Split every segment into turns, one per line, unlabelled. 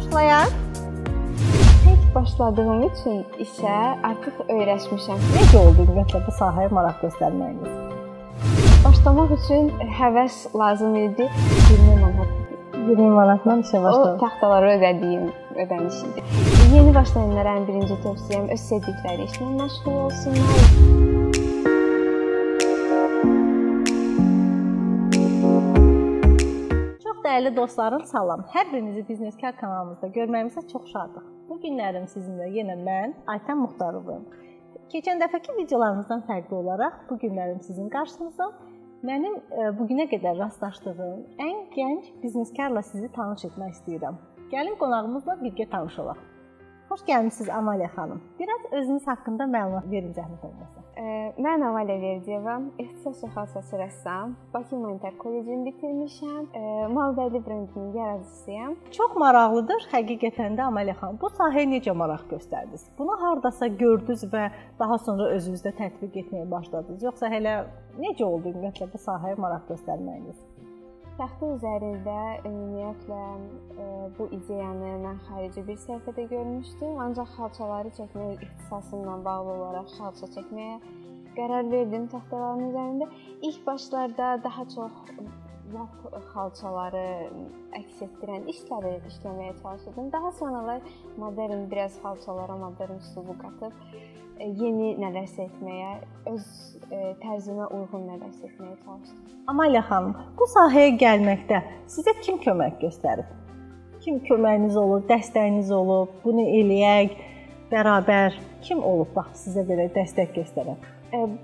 Başlayaq.
Tək başladığım üçün işə artıq öyrəşmişəm.
Necə oldu ümumiyyətlə bu sahəyə maraq göstərməyiniz?
Başlamaq üçün həvəs lazım idi. 20 manat
20 manatla işə
o
başladınız.
taxtaları ödədiyim ödəniş idi. Yeni başlayanlara ən birinci tövsiyəm öz sevdikləri işlə məşğul olsunlar.
Dəyərli dostlarım, salam. Hər birinizi Bizneskar kanalımızda görməyimizə çox şadıq. Bu günlərim sizinlə yenə mən Aytən Muxtarovum. Keçən dəfəki videolarımızdan fərqli olaraq bu günlərim sizin qarşınızda mənim e, bu günə qədər rastlaşdığım ən gənc bizneskarla sizi tanış etmək istəyirəm. Gəlin qonağımızla birgə tanış olaq. Xoş gəlmisiniz Amaliya xanım. Biraz özünüz haqqında məlumat verin zəhmət olmasa.
Ə, Mən Avalya Verdiyeva, ixtisas şəxsiyyəti rəssam, Bakı Humanitar Kollecini bitirmişəm. Ə, Malbərli brendinin yaradıcısıyam.
Çox maraqlıdır həqiqətən də Amaliya xanım. Bu sahəyə necə maraq göstərdiniz? Bunu hardasa gördünüz və daha sonra özünüzdə tətbiq etməyə başladınız? Yoxsa hələ necə oldu ümumiyyətlə bu sahəyə maraq göstərməyiniz?
Taxta üzərində ümumiyyətlə ə, bu ideyanı mən xarici bir səhifədə görmüşdüm, ancaq xalçaları çəkmək ixtisasımla bağlı olaraq xalça çəkməyə qərar verdim taxtaların üzərində. İlk başlarda daha çox lap xalçaları əks etdirən işləri işləməyə çalışırdım. Daha sonralar modern biraz xalçalara modern üslubu qatıb ə, yeni nələrsə etməyə, öz ə, tərzimə uyğun nələrsə etməyə çalışdım.
Amaliya xanım, bu sahəyə gəlməkdə sizə kim kömək göstərib? Kim köməyiniz olub, dəstəyiniz olub? Bunu eləyək bərabər kim olub bax sizə belə dəstək göstərən?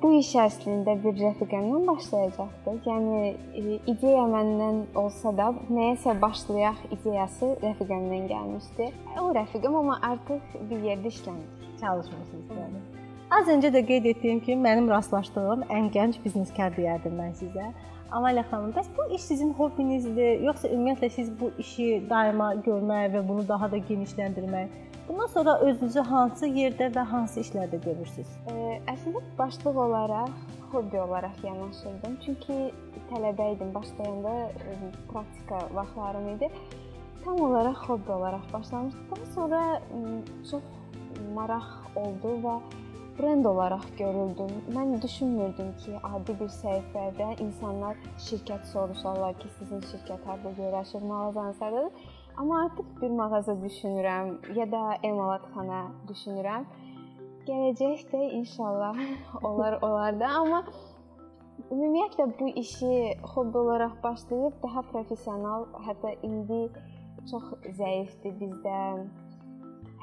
Bu iş əslində bir rəfiqəmdən başlayacaqdı. Yəni e, ideya məndən olsa da, nəyəsə başlayaq ideyası rəfiqəmdən gəlmişdi. O rəfiqəm amma artıq bir yerdə işləmir.
çalışmısınız yəni. Az öncə də qeyd etdiyim kimi mənim rastlaşdığım ən gənc bizneskar deyərdim mən sizə. Amaliya xanım, bəs bu iş sizin hobbinizdir, yoxsa ümumiyyətlə siz bu işi daima görmək və bunu daha da genişləndirmək? Bundan sonra özünüzü hansı yerdə və hansı işlərdə görürsüz?
E, Əslində başlıq olaraq hobbi olaraq yanaşırdım. Çünki tələbə idim, başlayanda e, praktika vaxtlarım idi. Tam olaraq hobbi olaraq başlamışdım. Daha sonra m, çox maraq oldu və brend olaraq görüldüm. Mən düşünmürdüm ki, adi bir səhifədə insanlar şirkət soruşarlar ki, sizin şirkət harda yerləşir, mağazanız hardadır. Amma artıq bir mağaza düşünürəm ya da emalatxana düşünürəm. Gələcəkdə inşallah olar olar da, amma ümumiyyətlə bu işi hobbi olaraq başlayıb daha professional, hətta indi çox zəifdir bizdə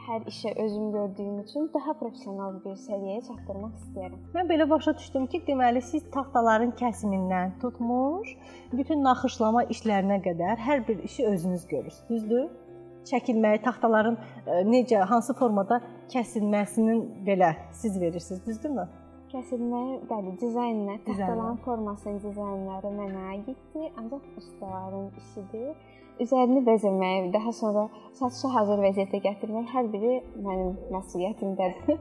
hər işə özüm gördüyüm üçün daha professional bir səviyyəyə çatdırmaq istəyirəm.
Mən belə başa düşdüm ki, deməli siz taxtaların kəsimindən tutmuş, bütün naxışlama işlərinə qədər hər bir işi özünüz görürsüz, düzdür? Çəkilməyi, taxtaların e, necə, hansı formada kəsilməsinin belə siz verirsiniz, düzdürmü?
Kəsilməyə, bəli, dizayninə, taxtaların formasının dizaynları mənə aiddir, ancaq ustaların işidir. Üzərini bəzəmək, daha sonra satışa hazır vəziyyətə gətirmək hər biri mənim məsuliyyətimdədir.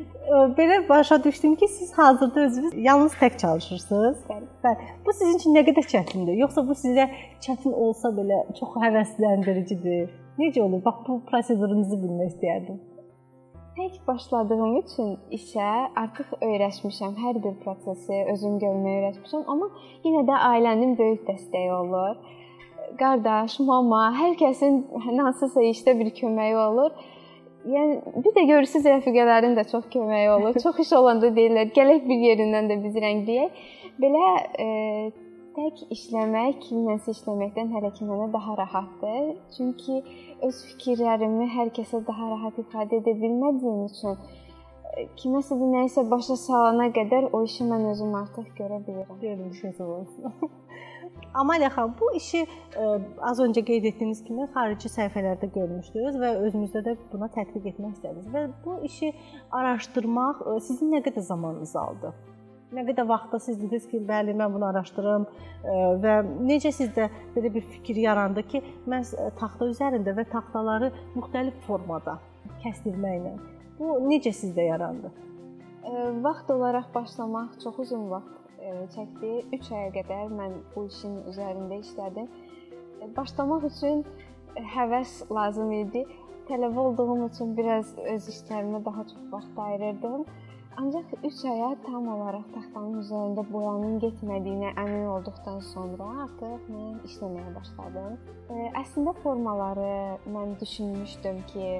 Belə başa düşdüm ki, siz hazırda özünüz yalnız tək çalışırsınız.
Bəli.
Bəli. Bu sizin üçün nə qədər çətindir? Yoxsa bu sizə çətin olsa belə çox həvəsləndiricidir? Necə olur? Bax bu prosedurunuzu bilmək istəyərdim.
Tək başladığım üçün işə artıq öyrəşmişəm. Hər bir prosesi özüm görməyə öyrəşmişəm, amma yenə də ailənin böyük dəstəyi olur. Qardaş, mama, hər kəsin hansısa işdə bir köməyi olur. Yəni bir də görürsüz rəfiqələrin də çox köməyi olur. Çox iş olanda deyirlər, gələk bir yerindən də biz rəngləyək. Belə e, tək işləmək kiminləsə işləməkdən hələ ki mənə daha rahatdır. Çünki öz fikirlərimi hər kəsə daha rahat ifadə edə bilmədiyim üçün e, kiməsə bir nəyisə başa salana qədər o işi mən özüm artıq görə bilirəm.
Görmüşsünüz olsun. Amaliya xanım, bu işi ə, az öncə qeyd etdiyiniz kimi xarici səhifələrdə görmüşdünüz və özünüzdə də buna tətbiq etmək istədiniz və bu işi araşdırmaq ə, sizin nə qədər zamanınızı aldı? Nə qədər vaxtda siz dediniz ki, bəli, mən bunu araşdırım ə, və necə sizdə belə bir fikir yarandı ki, mən ə, taxta üzərində və taxtaları müxtəlif formada kəsdirməklə bu necə sizdə yarandı?
E, Vaxt olaraq başlamaq çox uzun vaxt e, çəkdi. 3 aya qədər mən bu işin üzərində işlədim. E, Başlamaq üçün həvəs lazım idi. Tələbə olduğum üçün biraz öz işlərimə daha çox vaxt ayırırdım. Ancaq 3 aya tam olaraq taxtanın üzərində boyanın getmədiyinə əmin olduqdan sonra artıq mən işləməyə başladım. Əslində formaları mən düşünmüşdüm ki,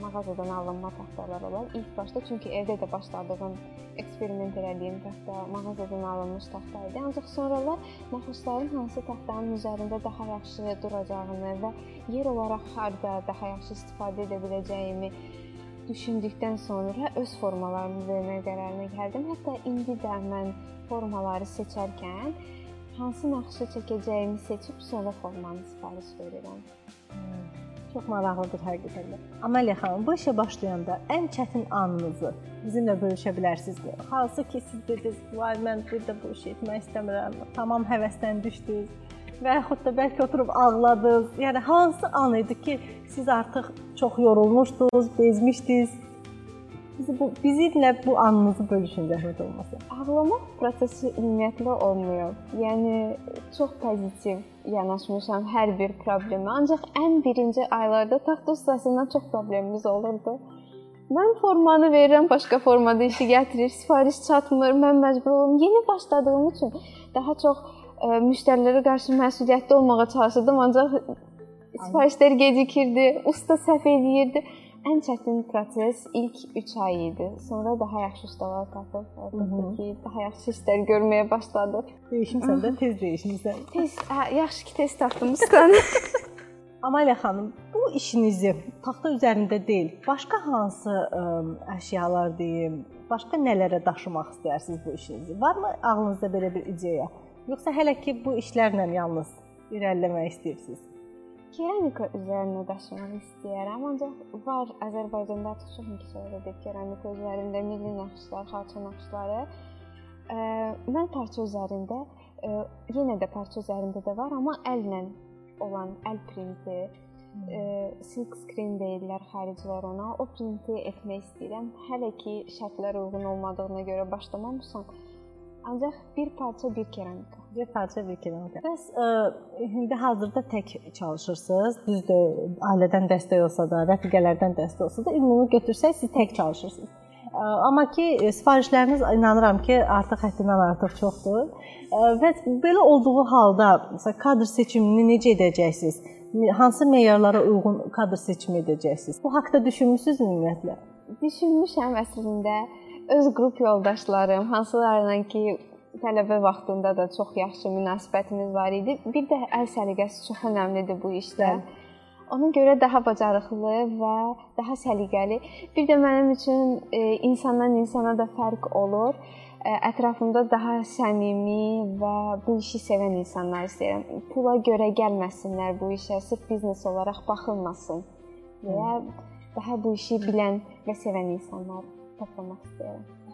mağazadan alınma taxtalar olar. İlk başda çünki evdə də başladığım eksperiment elədiyim taxta mağazadan alınmış taxta idi. Ancaq sonralar naxışların hansı taxtanın üzərində daha yaxşı duracağını və yer olaraq harda daha yaxşı istifadə edə biləcəyimi düşündükdən sonra öz formalarımı vermək qərarına gəldim. Hətta indi də mən formaları seçərkən hansı naxışı çəkəcəyimi seçib sonra formanı sifariş verirəm.
Hmm, çox maraqlıdır həqiqətən də. Amaliya xanım, bu işə başlayanda ən çətin anınızı bizimlə bölüşə bilərsinizmi? Hansı ki siz dediniz, "Vay mən bir də bu işi etmək istəmirəm." Tamam həvəsdən düşdünüz və yaxud da bəlkə oturub ağladınız. Yəni hansı an idi ki, siz artıq çox yorulmuşdunuz, bezmişdiniz? Bizi bu bizimlə bu anınızı bölüşün zəhmət olmasa.
Ağlamaq prosesi ümumiyyətlə olmuyor. Yəni çox pozitiv yanaşmışam hər bir problemə. Ancaq ən birinci aylarda taxt ustasından çox problemimiz olurdu. Mən formanı verirəm, başqa formada işi gətirir, sifariş çatmır, mən məcbur olum. Yeni başladığım üçün daha çox müştərilərə qarşı məsuliyyətli olmağa çalışırdım, ancaq sifarişlər gecikirdi, usta səhv edirdi. Ən çətin proses ilk 3 ay idi. Sonra daha yaxşı ustalar tapıb, əlbəttə ki, daha yaxşı işlər görməyə başladıq.
Dəyişmisən də, tez dəyişmisən.
Tez, hə, yaxşı ki, tez tapdım ustanı.
Amaliya xanım, bu işinizi taxta üzərində deyil, başqa hansı ə, əşyalar deyim, başqa nələrə daşımaq istəyirsiniz bu işinizi? Varmı ağlınızda belə bir ideya? Yoxsa hələ ki bu işlərlə yalnız irəliləmək istəyirsiniz?
Keramika üzərinə daşımaq istəyirəm, ancaq var Azərbaycanda çox inkişaflıdır keramika üzərində milli naxışlar, xalça naxışları. Mən parça üzərində yenə də parça üzərində də var, amma əllə olan əl printi, hmm. silk screen deyirlər xaricilər ona. O printi etmək istəyirəm. Hələ ki şərtlər uyğun olmadığına görə başlamamışam. Ancaq bir parça bir keramika.
Bir parça bir keramika. Bəs ə, e, indi hazırda tək çalışırsınız. Düzdür, ailədən dəstək olsa da, rəfiqələrdən dəstək olsa da, ümumi götürsək siz tək çalışırsınız. Ə, amma ki e, sifarişləriniz inanıram ki, artıq həddindən artıq çoxdur. Ə, və belə olduğu halda məsələn kadr seçimini necə edəcəksiniz? Hansı meyarlara uyğun kadr seçimi edəcəksiniz? Bu haqqda düşünmüsünüzmü ümumiyyətlə?
Düşünmüşəm əslində öz qrup yoldaşlarım, hansılarla ki tələbə vaxtında da çox yaxşı münasibətimiz var idi. Bir də əl səliqəsi çox əhəmilidir bu işdə. Hə. Ona görə daha bacarıqlı və daha səliqəli. Bir də mənim üçün e, insandan insana da fərq olur. E, ətrafımda daha səmimi və bu işi sevən insanlar istəyirəm. Pula görə gəlməsinlər bu işə, sırf biznes olaraq baxılmasın. Və daha bu işi bilən və sevən insanlar toplamaq istəyirəm.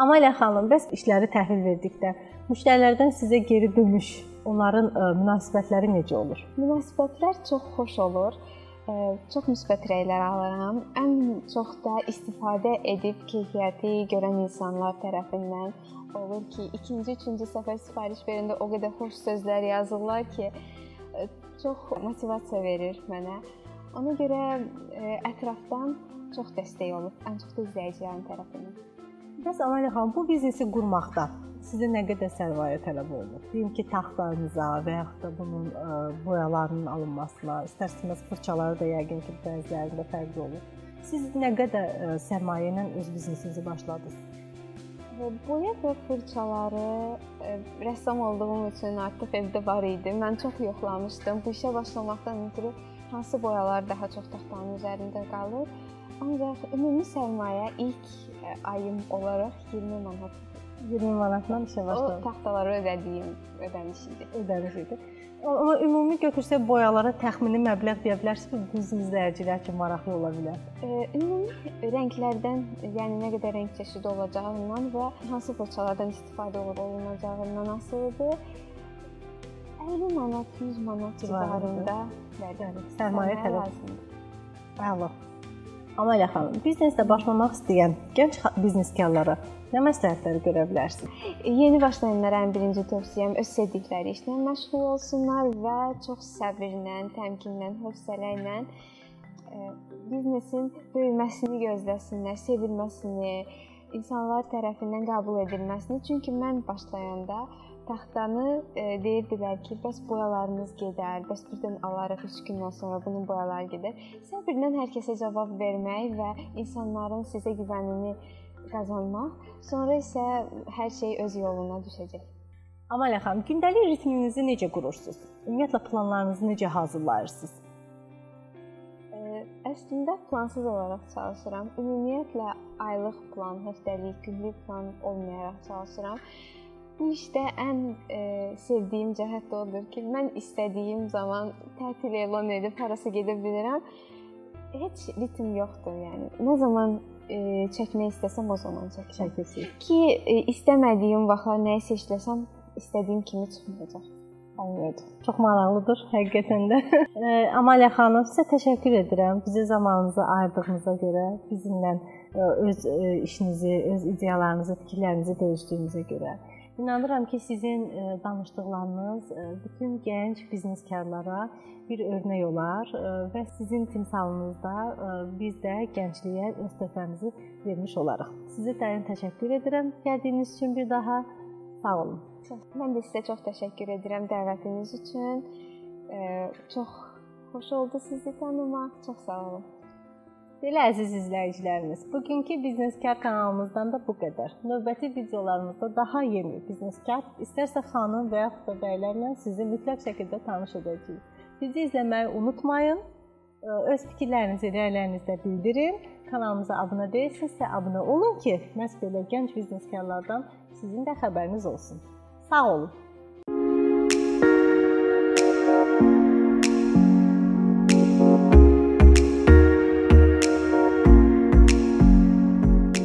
Amaliya xanım, bəs işləri təhvil verdikdə müştərilərdən sizə geri dönüş, onların ə, e, münasibətləri necə olur?
Münasibətlər çox xoş olur. Ə, e, çox müsbət rəylər alıram. Ən çox da istifadə edib keyfiyyəti görən insanlar tərəfindən olur ki, ikinci, üçüncü səfər sifariş verəndə o qədər xoş sözlər yazırlar ki, ə, e, çox motivasiya verir mənə. Ona görə ə, ətrafdan çox dəstək olub, ən çox da izləyicilərin tərəfindən.
Bəs Amaliya xanım, bu biznesi qurmaqda sizə nə qədər sərmayə tələb olunur? Deyim ki, taxtanıza və yaxud da bunun ə, e, boyalarının alınmasına, istərsiniz fırçaları da yəqin ki, bəzilərində fərqli olur. Siz nə qədər ə, e, sərmayə ilə öz biznesinizi başladınız?
Boya və fırçaları ə, e, rəssam olduğum üçün artıq evdə var idi. Mən çox yoxlamışdım. Bu işə başlamaqdan ötürü hansı boyalar daha çox taxtanın üzərində qalır? Ancaq ümumi sərmayə ilk e, ayım olaraq 20 manat
20 manatdan işə başladım.
O taxtaları ödədiyim ödəniş idi.
Ödəniş idi. Amma ümumi götürsək boyalara təxmini məbləğ deyə bilərsiniz, bu bizim izləyicilər üçün maraqlı ola bilər.
E, ümumi rənglərdən, yəni nə qədər rəng çeşidi olacağından və hansı fırçalardan istifadə olunacağından asılıdır. 50 manat, 100 manat civarında,
sərmayə tələb. Əla. Amaliya xanım, biznesdə başlamaq istəyən gənc bizneskarlara nə məsləhətləri görə bilərsiniz?
Yeni başlayanlara ən birinci tövsiyəm öz sevdikləri işlə məşğul olsunlar və çox səbirlə, təmkinlə, hövsələ ilə biznesin böyüməsini gözləsinlər, sevilməsini, insanlar tərəfindən qəbul edilməsini. Çünki mən başlayanda taxtanı e, deyirdilər ki, bəs boyalarınız gedər, bəs birdən alarıq 3 gündən sonra bunun boyaları gedər. Səbirlə hər kəsə cavab vermək və insanların sizə güvənini qazanmaq, sonra isə hər şey öz yoluna düşəcək.
Amaliya xanım, gündəlik ritminizi necə qurursunuz? Ümumiyyətlə planlarınızı necə hazırlayırsınız?
Əslində plansız olaraq çalışıram. Ümumiyyətlə aylıq plan, həftəlik, günlük plan olmayaraq çalışıram. Bu işdə ən e, sevdiyim cəhət odur ki, mən istədiyim zaman tətil elan edib harasa gedə bilirəm. Heç ritm yoxdur, yəni. Nə zaman e, çəkmək istəsəm o zaman çəkəcəm. Ki e, istəmədiyim vaxtlar nəyi seçsəm, istədiyim kimi çıxmayacaq.
Anladım. Çox maraqlıdır həqiqətən də. E, Amaliya xanım, sizə təşəkkür edirəm. Bizə zamanınızı ayırdığınıza görə, bizimlə e, öz e, işinizi, öz ideyalarınızı, fikirlərinizi bölüşdüyünüzə görə. İnanıram ki, sizin e, danışdıqlarınız e, bütün gənc bizneskarlara bir örnək olar e, və sizin timsalınızda biz də gəncliyə öz töhfəmizi vermiş olarıq. Sizə dərin təşəkkür edirəm gəldiyiniz üçün bir daha. Sağ olun.
Mən də sizə çox təşəkkür edirəm dəvətiniz üçün. Çox xoş oldu sizi tanımaq. Çox sağ olun.
Belə əziz izləyicilərimiz, bugünkü Bizneskar kanalımızdan da bu qədər. Növbəti videolarımızda daha yeni bizneskar, istərsə xanım və yaxud da bəylərlə sizi mütləq şəkildə tanış edəcəyik. Bizi izləməyi unutmayın. Öz fikirlərinizi, rəylərinizi də bildirin. Kanalımıza abunə deyilsinizsə, abunə olun ki, məhz belə gənc bizneskarlardan sizin də xəbəriniz olsun. Sağ olun.